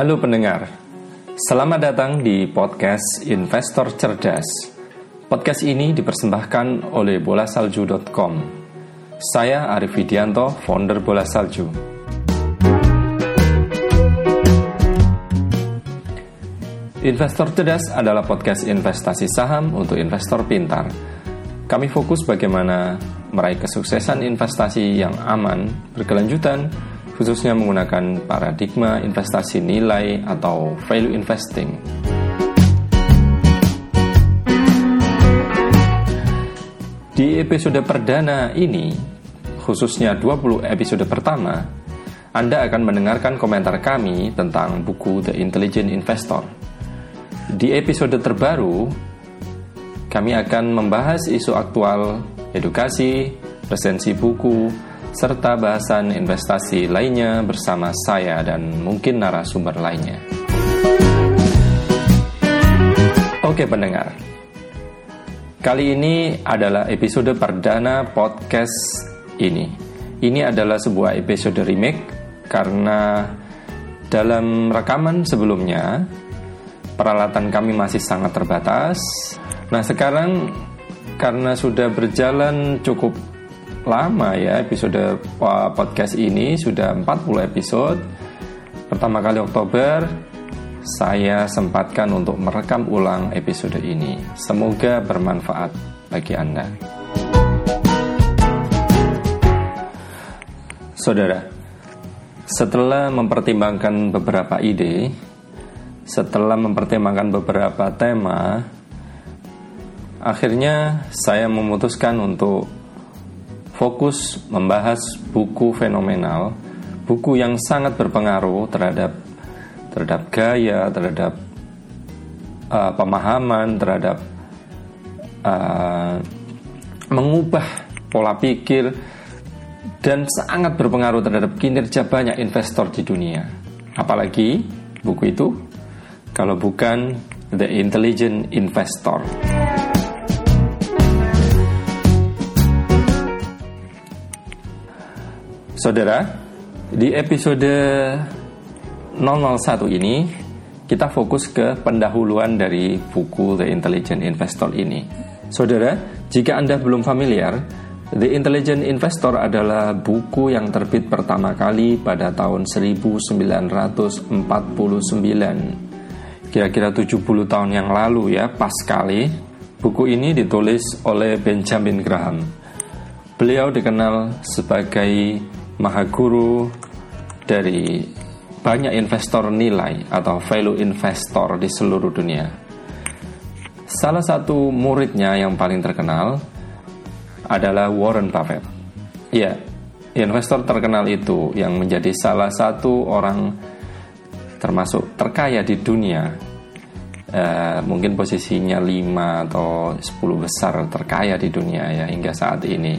Halo pendengar, selamat datang di podcast Investor Cerdas. Podcast ini dipersembahkan oleh bolasalju.com. Saya Arif Widianto, founder Bola Salju. Investor Cerdas adalah podcast investasi saham untuk investor pintar. Kami fokus bagaimana meraih kesuksesan investasi yang aman, berkelanjutan, khususnya menggunakan paradigma investasi nilai atau value investing. Di episode perdana ini, khususnya 20 episode pertama, Anda akan mendengarkan komentar kami tentang buku The Intelligent Investor. Di episode terbaru, kami akan membahas isu aktual, edukasi, resensi buku, serta bahasan investasi lainnya bersama saya dan mungkin narasumber lainnya. Oke pendengar, kali ini adalah episode perdana podcast ini. Ini adalah sebuah episode remake karena dalam rekaman sebelumnya peralatan kami masih sangat terbatas. Nah sekarang karena sudah berjalan cukup lama ya episode podcast ini sudah 40 episode. Pertama kali Oktober saya sempatkan untuk merekam ulang episode ini. Semoga bermanfaat bagi Anda. Saudara, setelah mempertimbangkan beberapa ide, setelah mempertimbangkan beberapa tema, akhirnya saya memutuskan untuk fokus membahas buku fenomenal, buku yang sangat berpengaruh terhadap terhadap gaya, terhadap uh, pemahaman, terhadap uh, mengubah pola pikir dan sangat berpengaruh terhadap kinerja banyak investor di dunia. Apalagi buku itu kalau bukan The Intelligent Investor. Saudara, di episode 001 ini kita fokus ke pendahuluan dari buku The Intelligent Investor ini. Saudara, jika Anda belum familiar, The Intelligent Investor adalah buku yang terbit pertama kali pada tahun 1949. Kira-kira 70 tahun yang lalu ya, pas sekali. Buku ini ditulis oleh Benjamin Graham. Beliau dikenal sebagai maha guru dari banyak investor nilai atau value investor di seluruh dunia. Salah satu muridnya yang paling terkenal adalah Warren Buffett. Ya, investor terkenal itu yang menjadi salah satu orang termasuk terkaya di dunia. Uh, mungkin posisinya 5 atau 10 besar terkaya di dunia ya hingga saat ini.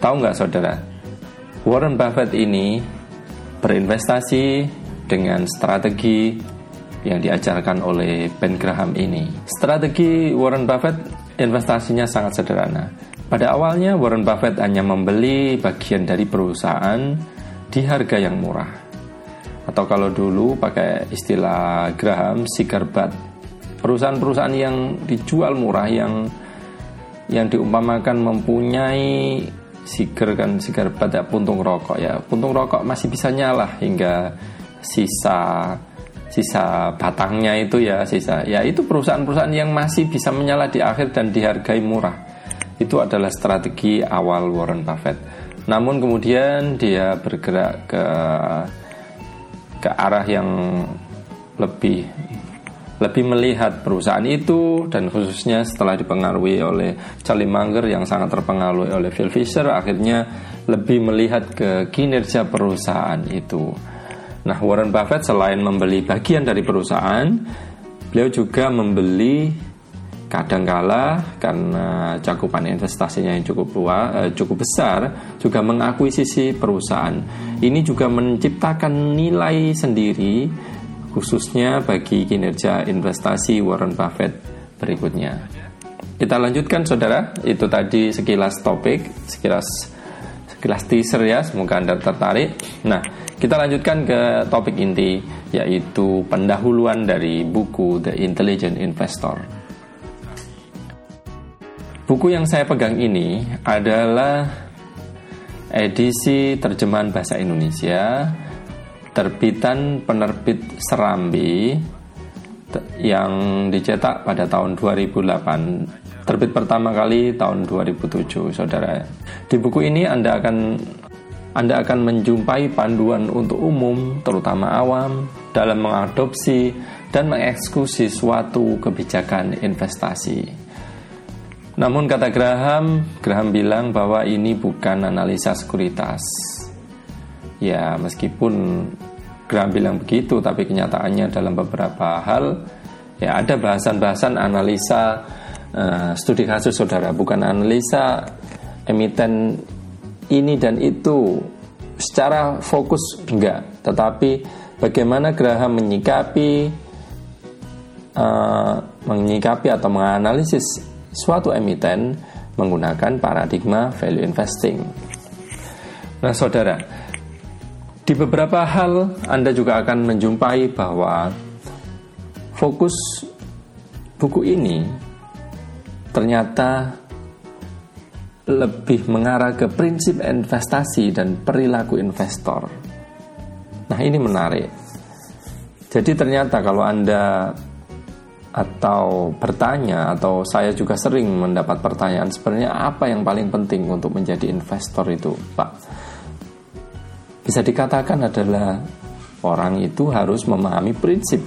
Tahu nggak saudara? Warren Buffett ini berinvestasi dengan strategi yang diajarkan oleh Ben Graham ini. Strategi Warren Buffett investasinya sangat sederhana. Pada awalnya Warren Buffett hanya membeli bagian dari perusahaan di harga yang murah. Atau kalau dulu pakai istilah Graham, cigar butt. Perusahaan-perusahaan yang dijual murah yang yang diumpamakan mempunyai sigar kan sigar pada puntung rokok ya. Puntung rokok masih bisa nyala hingga sisa sisa batangnya itu ya sisa. Ya itu perusahaan-perusahaan yang masih bisa menyala di akhir dan dihargai murah. Itu adalah strategi awal Warren Buffett. Namun kemudian dia bergerak ke ke arah yang lebih lebih melihat perusahaan itu dan khususnya setelah dipengaruhi oleh Charlie Munger yang sangat terpengaruh oleh Phil Fisher akhirnya lebih melihat ke kinerja perusahaan itu. Nah, Warren Buffett selain membeli bagian dari perusahaan, beliau juga membeli kadangkala karena cakupan investasinya yang cukup luas, eh, cukup besar, juga mengakuisisi perusahaan. Ini juga menciptakan nilai sendiri khususnya bagi kinerja investasi Warren Buffett berikutnya. Kita lanjutkan saudara, itu tadi sekilas topik, sekilas sekilas teaser ya, semoga Anda tertarik. Nah, Kita lanjutkan ke topik inti yaitu pendahuluan dari buku The Intelligent Investor. Buku yang saya pegang ini adalah edisi terjemahan bahasa Indonesia terbitan penerbit Serambi yang dicetak pada tahun 2008 terbit pertama kali tahun 2007 saudara di buku ini Anda akan anda akan menjumpai panduan untuk umum, terutama awam, dalam mengadopsi dan mengeksekusi suatu kebijakan investasi. Namun kata Graham, Graham bilang bahwa ini bukan analisa sekuritas. Ya, meskipun Graham bilang begitu, tapi kenyataannya dalam beberapa hal ya ada bahasan-bahasan analisa uh, studi kasus saudara, bukan analisa emiten ini dan itu secara fokus enggak, tetapi bagaimana Graham menyikapi uh, menyikapi atau menganalisis suatu emiten menggunakan paradigma value investing. Nah, saudara, di beberapa hal Anda juga akan menjumpai bahwa fokus buku ini ternyata lebih mengarah ke prinsip investasi dan perilaku investor. Nah, ini menarik. Jadi ternyata kalau Anda atau bertanya atau saya juga sering mendapat pertanyaan sebenarnya apa yang paling penting untuk menjadi investor itu, Pak? Bisa dikatakan adalah orang itu harus memahami prinsip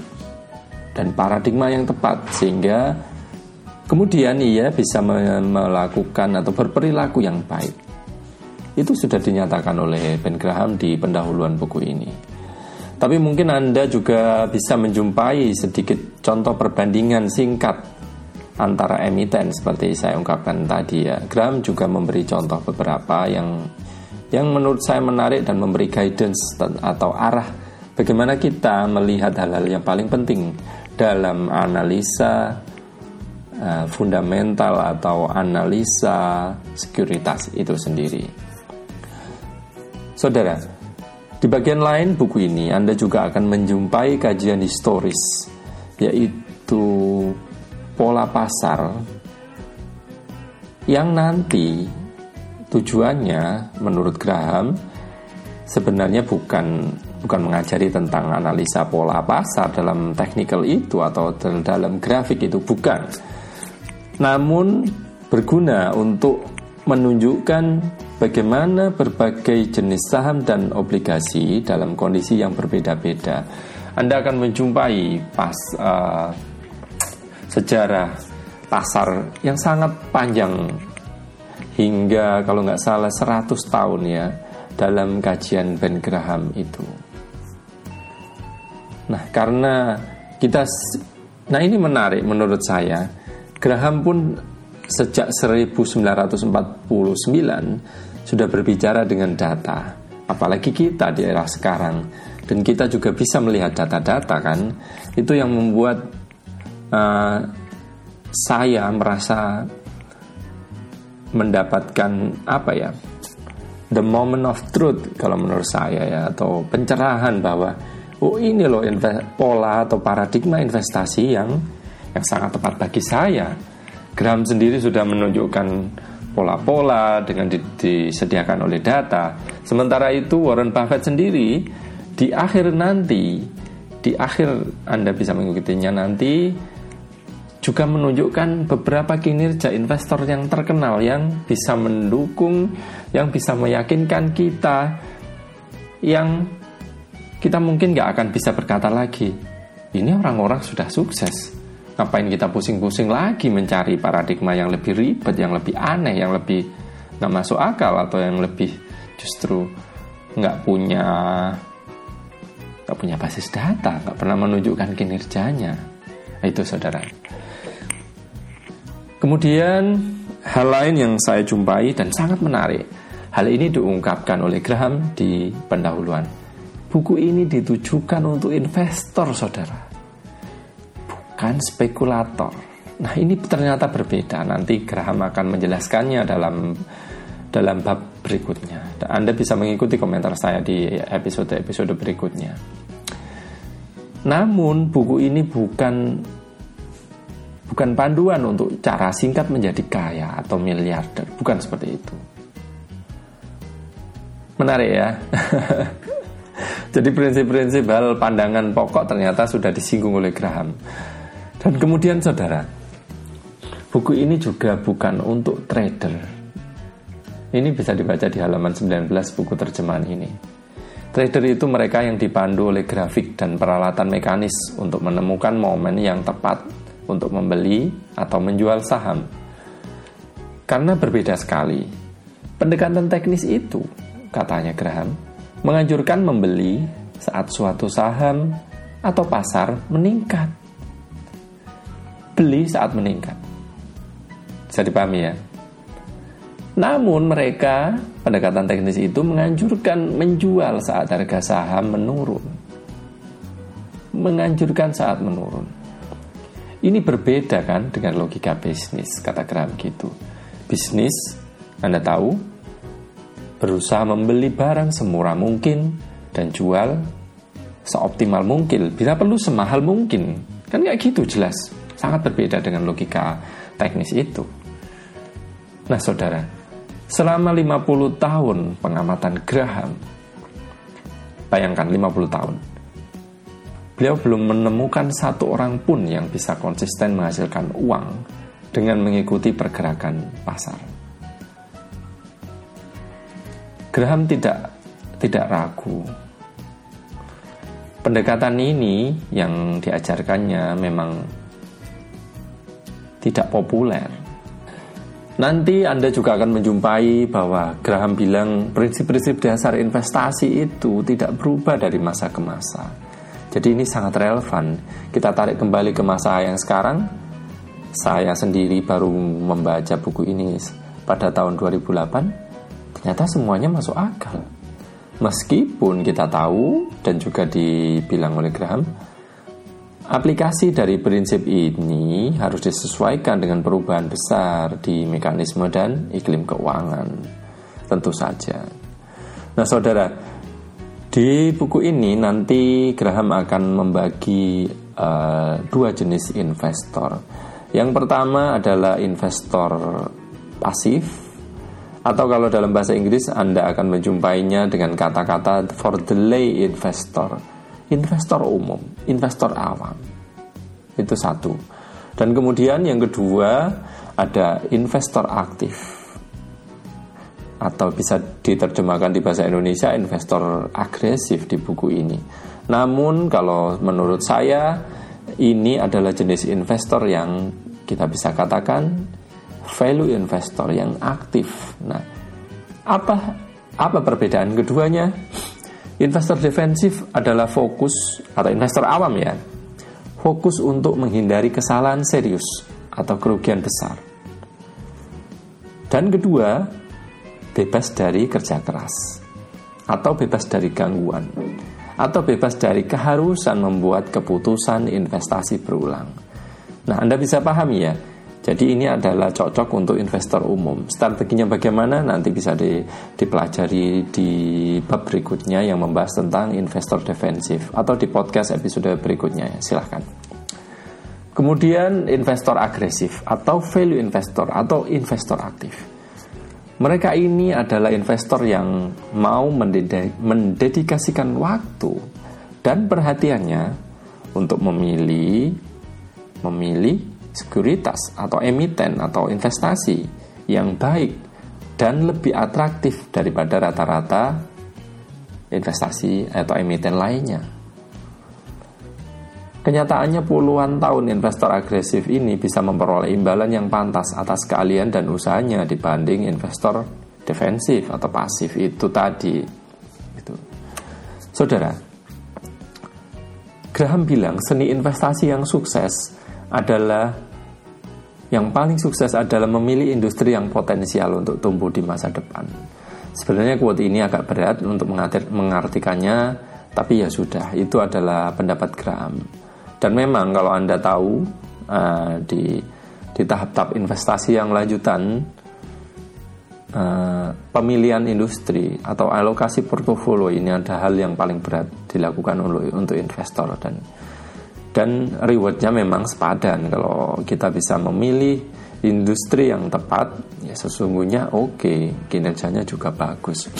dan paradigma yang tepat sehingga Kemudian ia bisa melakukan atau berperilaku yang baik. Itu sudah dinyatakan oleh Ben Graham di pendahuluan buku ini. Tapi mungkin Anda juga bisa menjumpai sedikit contoh perbandingan singkat antara emiten seperti saya ungkapkan tadi ya. Graham juga memberi contoh beberapa yang yang menurut saya menarik dan memberi guidance atau arah bagaimana kita melihat hal-hal yang paling penting dalam analisa Eh, fundamental atau analisa sekuritas itu sendiri. Saudara, di bagian lain buku ini Anda juga akan menjumpai kajian historis yaitu pola pasar yang nanti tujuannya menurut Graham sebenarnya bukan bukan mengajari tentang analisa pola pasar dalam technical itu atau dalam grafik itu bukan namun berguna untuk menunjukkan bagaimana berbagai jenis saham dan obligasi dalam kondisi yang berbeda-beda. Anda akan menjumpai pas uh, sejarah pasar yang sangat panjang hingga kalau nggak salah 100 tahun ya dalam kajian Ben Graham itu. Nah, karena kita nah ini menarik menurut saya Graham pun sejak 1949 sudah berbicara dengan data. Apalagi kita di era sekarang dan kita juga bisa melihat data-data kan. Itu yang membuat uh, saya merasa mendapatkan apa ya? The moment of truth kalau menurut saya ya atau pencerahan bahwa oh ini loh pola atau paradigma investasi yang yang sangat tepat bagi saya. Graham sendiri sudah menunjukkan pola-pola dengan disediakan oleh data. Sementara itu Warren Buffett sendiri di akhir nanti, di akhir Anda bisa mengikutinya nanti juga menunjukkan beberapa kinerja investor yang terkenal yang bisa mendukung, yang bisa meyakinkan kita, yang kita mungkin nggak akan bisa berkata lagi, ini orang-orang sudah sukses. Ngapain kita pusing-pusing lagi mencari paradigma yang lebih ribet, yang lebih aneh, yang lebih nggak masuk akal atau yang lebih justru nggak punya nggak punya basis data, nggak pernah menunjukkan kinerjanya. Nah, itu saudara. Kemudian hal lain yang saya jumpai dan sangat menarik, hal ini diungkapkan oleh Graham di pendahuluan. Buku ini ditujukan untuk investor, saudara bukan spekulator. Nah ini ternyata berbeda. Nanti Graham akan menjelaskannya dalam dalam bab berikutnya. Anda bisa mengikuti komentar saya di episode-episode berikutnya. Namun buku ini bukan bukan panduan untuk cara singkat menjadi kaya atau miliarder, bukan seperti itu. Menarik ya. Jadi prinsip-prinsip hal pandangan pokok ternyata sudah disinggung oleh Graham. Dan kemudian saudara, buku ini juga bukan untuk trader. Ini bisa dibaca di halaman 19 buku terjemahan ini. Trader itu mereka yang dipandu oleh grafik dan peralatan mekanis untuk menemukan momen yang tepat untuk membeli atau menjual saham. Karena berbeda sekali, pendekatan teknis itu, katanya Graham, menganjurkan membeli saat suatu saham atau pasar meningkat. Beli saat meningkat. Bisa dipahami ya? Namun mereka pendekatan teknis itu menganjurkan menjual saat harga saham menurun. Menganjurkan saat menurun. Ini berbeda kan dengan logika bisnis, kata Graham gitu. Bisnis, Anda tahu, berusaha membeli barang semurah mungkin dan jual seoptimal mungkin. Bila perlu semahal mungkin. Kan nggak gitu jelas. Sangat berbeda dengan logika teknis itu. Nah saudara, selama 50 tahun pengamatan Graham, bayangkan 50 tahun, beliau belum menemukan satu orang pun yang bisa konsisten menghasilkan uang dengan mengikuti pergerakan pasar. Graham tidak tidak ragu. Pendekatan ini yang diajarkannya memang tidak populer. Nanti Anda juga akan menjumpai bahwa Graham bilang prinsip-prinsip dasar investasi itu tidak berubah dari masa ke masa. Jadi ini sangat relevan. Kita tarik kembali ke masa yang sekarang. Saya sendiri baru membaca buku ini pada tahun 2008 ternyata semuanya masuk akal. Meskipun kita tahu dan juga dibilang oleh Graham, aplikasi dari prinsip ini harus disesuaikan dengan perubahan besar di mekanisme dan iklim keuangan. Tentu saja. Nah, saudara, di buku ini nanti Graham akan membagi uh, dua jenis investor. Yang pertama adalah investor pasif atau kalau dalam bahasa Inggris Anda akan menjumpainya dengan kata-kata for the lay investor, investor umum, investor awam. Itu satu. Dan kemudian yang kedua ada investor aktif atau bisa diterjemahkan di bahasa Indonesia investor agresif di buku ini. Namun kalau menurut saya ini adalah jenis investor yang kita bisa katakan value investor yang aktif. Nah, apa apa perbedaan keduanya? Investor defensif adalah fokus atau investor awam ya. Fokus untuk menghindari kesalahan serius atau kerugian besar. Dan kedua, bebas dari kerja keras atau bebas dari gangguan atau bebas dari keharusan membuat keputusan investasi berulang. Nah, Anda bisa pahami ya, jadi ini adalah cocok untuk investor umum. Strateginya bagaimana nanti bisa di, dipelajari di bab berikutnya yang membahas tentang investor defensif atau di podcast episode berikutnya ya. Silahkan. Kemudian investor agresif atau value investor atau investor aktif. Mereka ini adalah investor yang mau mendedikasikan waktu dan perhatiannya untuk memilih memilih sekuritas atau emiten atau investasi yang baik dan lebih atraktif daripada rata-rata investasi atau emiten lainnya. Kenyataannya puluhan tahun investor agresif ini bisa memperoleh imbalan yang pantas atas keahlian dan usahanya dibanding investor defensif atau pasif itu tadi. Itu. Saudara, Graham bilang seni investasi yang sukses adalah yang paling sukses adalah memilih industri yang potensial untuk tumbuh di masa depan. Sebenarnya quote ini agak berat untuk mengartikannya, tapi ya sudah, itu adalah pendapat Graham. Dan memang kalau Anda tahu uh, di di tahap-tahap investasi yang lanjutan uh, pemilihan industri atau alokasi portofolio ini ada hal yang paling berat dilakukan untuk investor. Dan dan rewardnya memang sepadan. Kalau kita bisa memilih industri yang tepat ya sesungguhnya oke okay, kinerjanya juga bagus.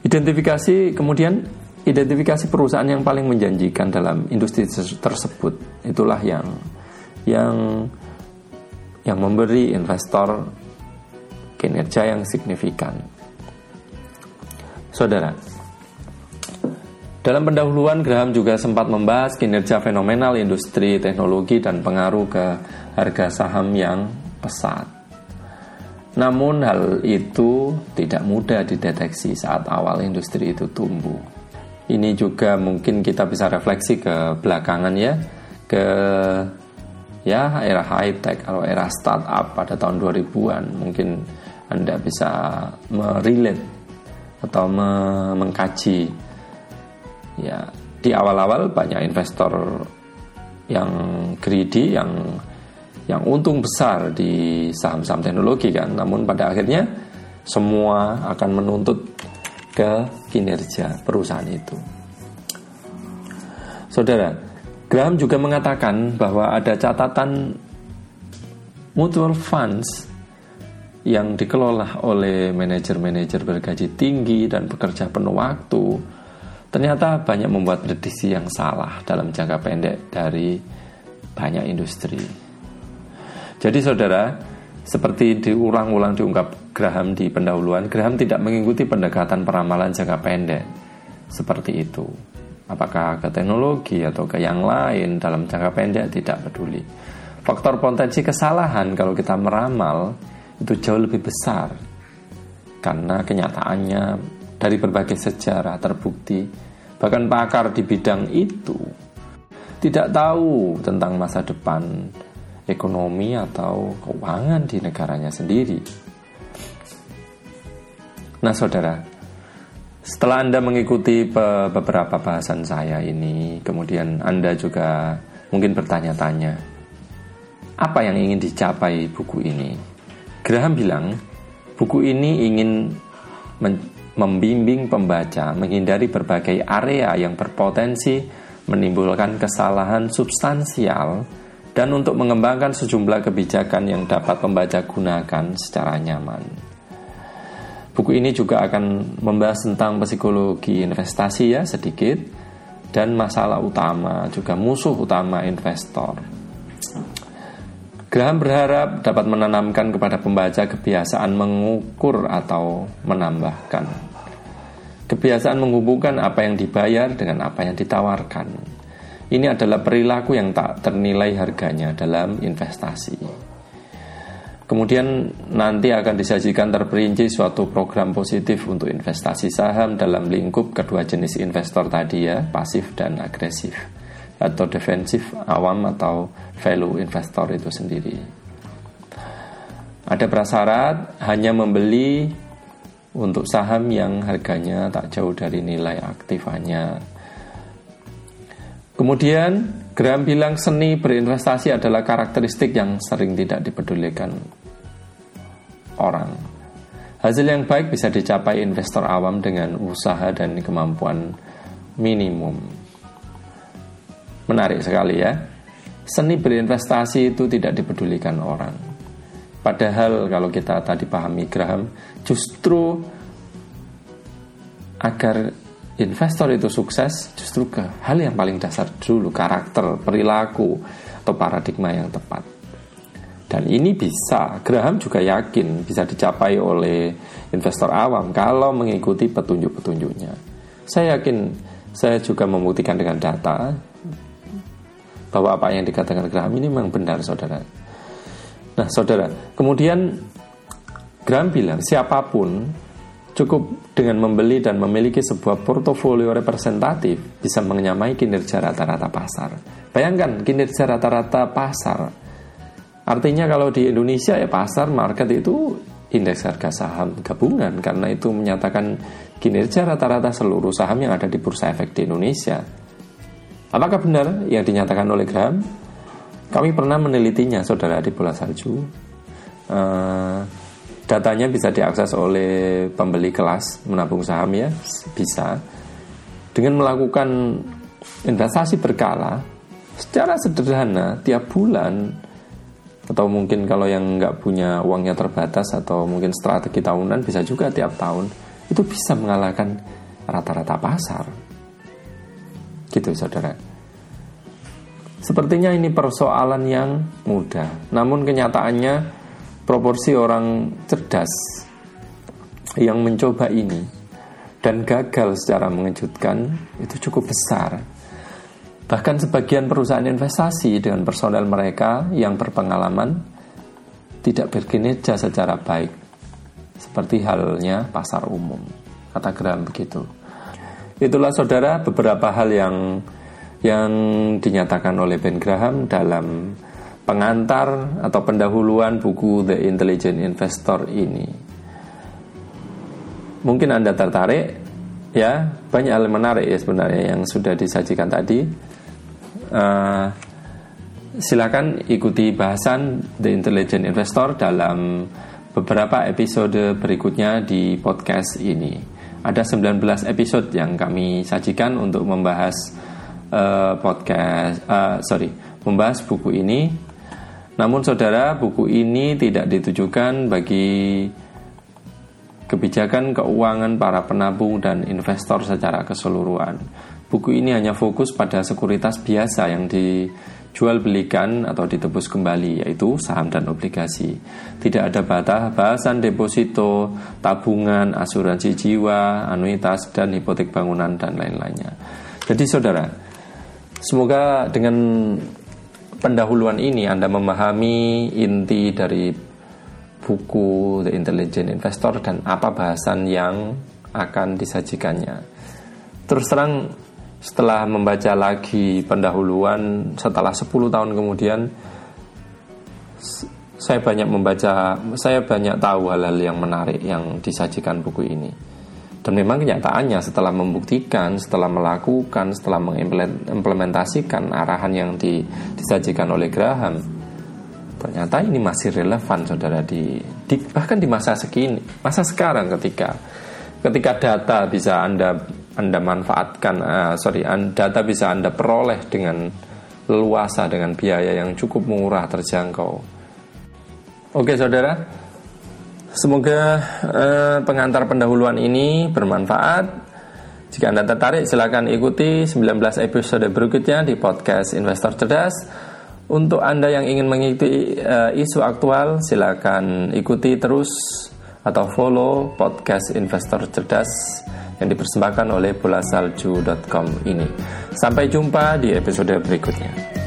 Identifikasi kemudian identifikasi perusahaan yang paling menjanjikan dalam industri tersebut itulah yang yang yang memberi investor kinerja yang signifikan saudara dalam pendahuluan, Graham juga sempat membahas kinerja fenomenal industri teknologi dan pengaruh ke harga saham yang pesat. Namun hal itu tidak mudah dideteksi saat awal industri itu tumbuh. Ini juga mungkin kita bisa refleksi ke belakangan ya, ke ya era high tech atau era startup pada tahun 2000-an mungkin Anda bisa merelate atau mengkaji. Ya di awal-awal banyak investor yang greedy yang yang untung besar di saham-saham teknologi kan. Namun pada akhirnya semua akan menuntut ke kinerja perusahaan itu Saudara Graham juga mengatakan bahwa ada catatan mutual funds yang dikelola oleh manajer-manajer bergaji tinggi dan bekerja penuh waktu ternyata banyak membuat prediksi yang salah dalam jangka pendek dari banyak industri. Jadi saudara, seperti diulang-ulang diungkap Graham di pendahuluan, Graham tidak mengikuti pendekatan peramalan jangka pendek seperti itu. Apakah ke teknologi atau ke yang lain dalam jangka pendek tidak peduli. Faktor potensi kesalahan kalau kita meramal itu jauh lebih besar karena kenyataannya dari berbagai sejarah terbukti bahkan pakar di bidang itu tidak tahu tentang masa depan ekonomi atau keuangan di negaranya sendiri. Nah, saudara, setelah Anda mengikuti beberapa bahasan saya ini, kemudian Anda juga mungkin bertanya-tanya, apa yang ingin dicapai buku ini? Graham bilang, buku ini ingin membimbing pembaca menghindari berbagai area yang berpotensi menimbulkan kesalahan substansial dan untuk mengembangkan sejumlah kebijakan yang dapat pembaca gunakan secara nyaman. Buku ini juga akan membahas tentang psikologi investasi ya sedikit dan masalah utama juga musuh utama investor. Graham berharap dapat menanamkan kepada pembaca kebiasaan mengukur atau menambahkan. Kebiasaan menghubungkan apa yang dibayar dengan apa yang ditawarkan. Ini adalah perilaku yang tak ternilai harganya dalam investasi. Kemudian nanti akan disajikan terperinci suatu program positif untuk investasi saham dalam lingkup kedua jenis investor tadi ya, pasif dan agresif atau defensif awam atau value investor itu sendiri. Ada prasyarat hanya membeli untuk saham yang harganya tak jauh dari nilai aktifanya. Kemudian Graham bilang seni berinvestasi adalah karakteristik yang sering tidak dipedulikan orang. Hasil yang baik bisa dicapai investor awam dengan usaha dan kemampuan minimum. Menarik sekali ya. Seni berinvestasi itu tidak dipedulikan orang. Padahal kalau kita tadi pahami Graham, justru agar investor itu sukses, justru ke hal yang paling dasar dulu, karakter, perilaku, atau paradigma yang tepat. Dan ini bisa, Graham juga yakin bisa dicapai oleh investor awam kalau mengikuti petunjuk-petunjuknya. Saya yakin, saya juga membuktikan dengan data, bahwa apa yang dikatakan Graham ini memang benar saudara. Nah saudara, kemudian Graham bilang siapa pun cukup dengan membeli dan memiliki sebuah portofolio representatif bisa menyamai kinerja rata-rata pasar. Bayangkan kinerja rata-rata pasar. Artinya kalau di Indonesia ya pasar market itu indeks harga saham gabungan karena itu menyatakan kinerja rata-rata seluruh saham yang ada di bursa efek di Indonesia. Apakah benar yang dinyatakan oleh Graham? Kami pernah menelitinya, saudara di bola salju. Uh, Datanya bisa diakses oleh pembeli kelas menabung saham ya, bisa. Dengan melakukan investasi berkala, secara sederhana tiap bulan atau mungkin kalau yang nggak punya uangnya terbatas atau mungkin strategi tahunan bisa juga tiap tahun itu bisa mengalahkan rata-rata pasar. Gitu saudara. Sepertinya ini persoalan yang mudah. Namun kenyataannya proporsi orang cerdas yang mencoba ini dan gagal secara mengejutkan itu cukup besar Bahkan sebagian perusahaan investasi dengan personel mereka yang berpengalaman tidak berkinerja secara baik, seperti halnya pasar umum. Kata Graham begitu. Itulah saudara beberapa hal yang yang dinyatakan oleh Ben Graham dalam pengantar atau pendahuluan buku The Intelligent Investor ini. Mungkin Anda tertarik ya, banyak hal menarik ya sebenarnya yang sudah disajikan tadi uh, silakan ikuti bahasan The Intelligent Investor dalam beberapa episode berikutnya di podcast ini. Ada 19 episode yang kami sajikan untuk membahas uh, podcast, uh, sorry, membahas buku ini. Namun saudara, buku ini tidak ditujukan bagi kebijakan keuangan para penabung dan investor secara keseluruhan. Buku ini hanya fokus pada sekuritas biasa yang dijual belikan atau ditebus kembali yaitu saham dan obligasi. Tidak ada bahasan deposito, tabungan, asuransi jiwa, anuitas dan hipotek bangunan dan lain-lainnya. Jadi saudara, semoga dengan pendahuluan ini Anda memahami inti dari buku The Intelligent Investor dan apa bahasan yang akan disajikannya. Terus terang setelah membaca lagi pendahuluan setelah 10 tahun kemudian saya banyak membaca saya banyak tahu hal-hal yang menarik yang disajikan buku ini dan memang kenyataannya setelah membuktikan setelah melakukan setelah mengimplementasikan arahan yang di, disajikan oleh Graham ternyata ini masih relevan saudara di, di bahkan di masa sekini masa sekarang ketika ketika data bisa anda anda manfaatkan, uh, sorry, data bisa Anda peroleh dengan leluasa dengan biaya yang cukup murah terjangkau. Oke, saudara, semoga uh, pengantar pendahuluan ini bermanfaat. Jika Anda tertarik, silakan ikuti 19 episode berikutnya di podcast Investor Cerdas. Untuk Anda yang ingin mengikuti uh, isu aktual, silakan ikuti terus atau follow podcast Investor Cerdas yang dipersembahkan oleh bolasalju.com ini. Sampai jumpa di episode berikutnya.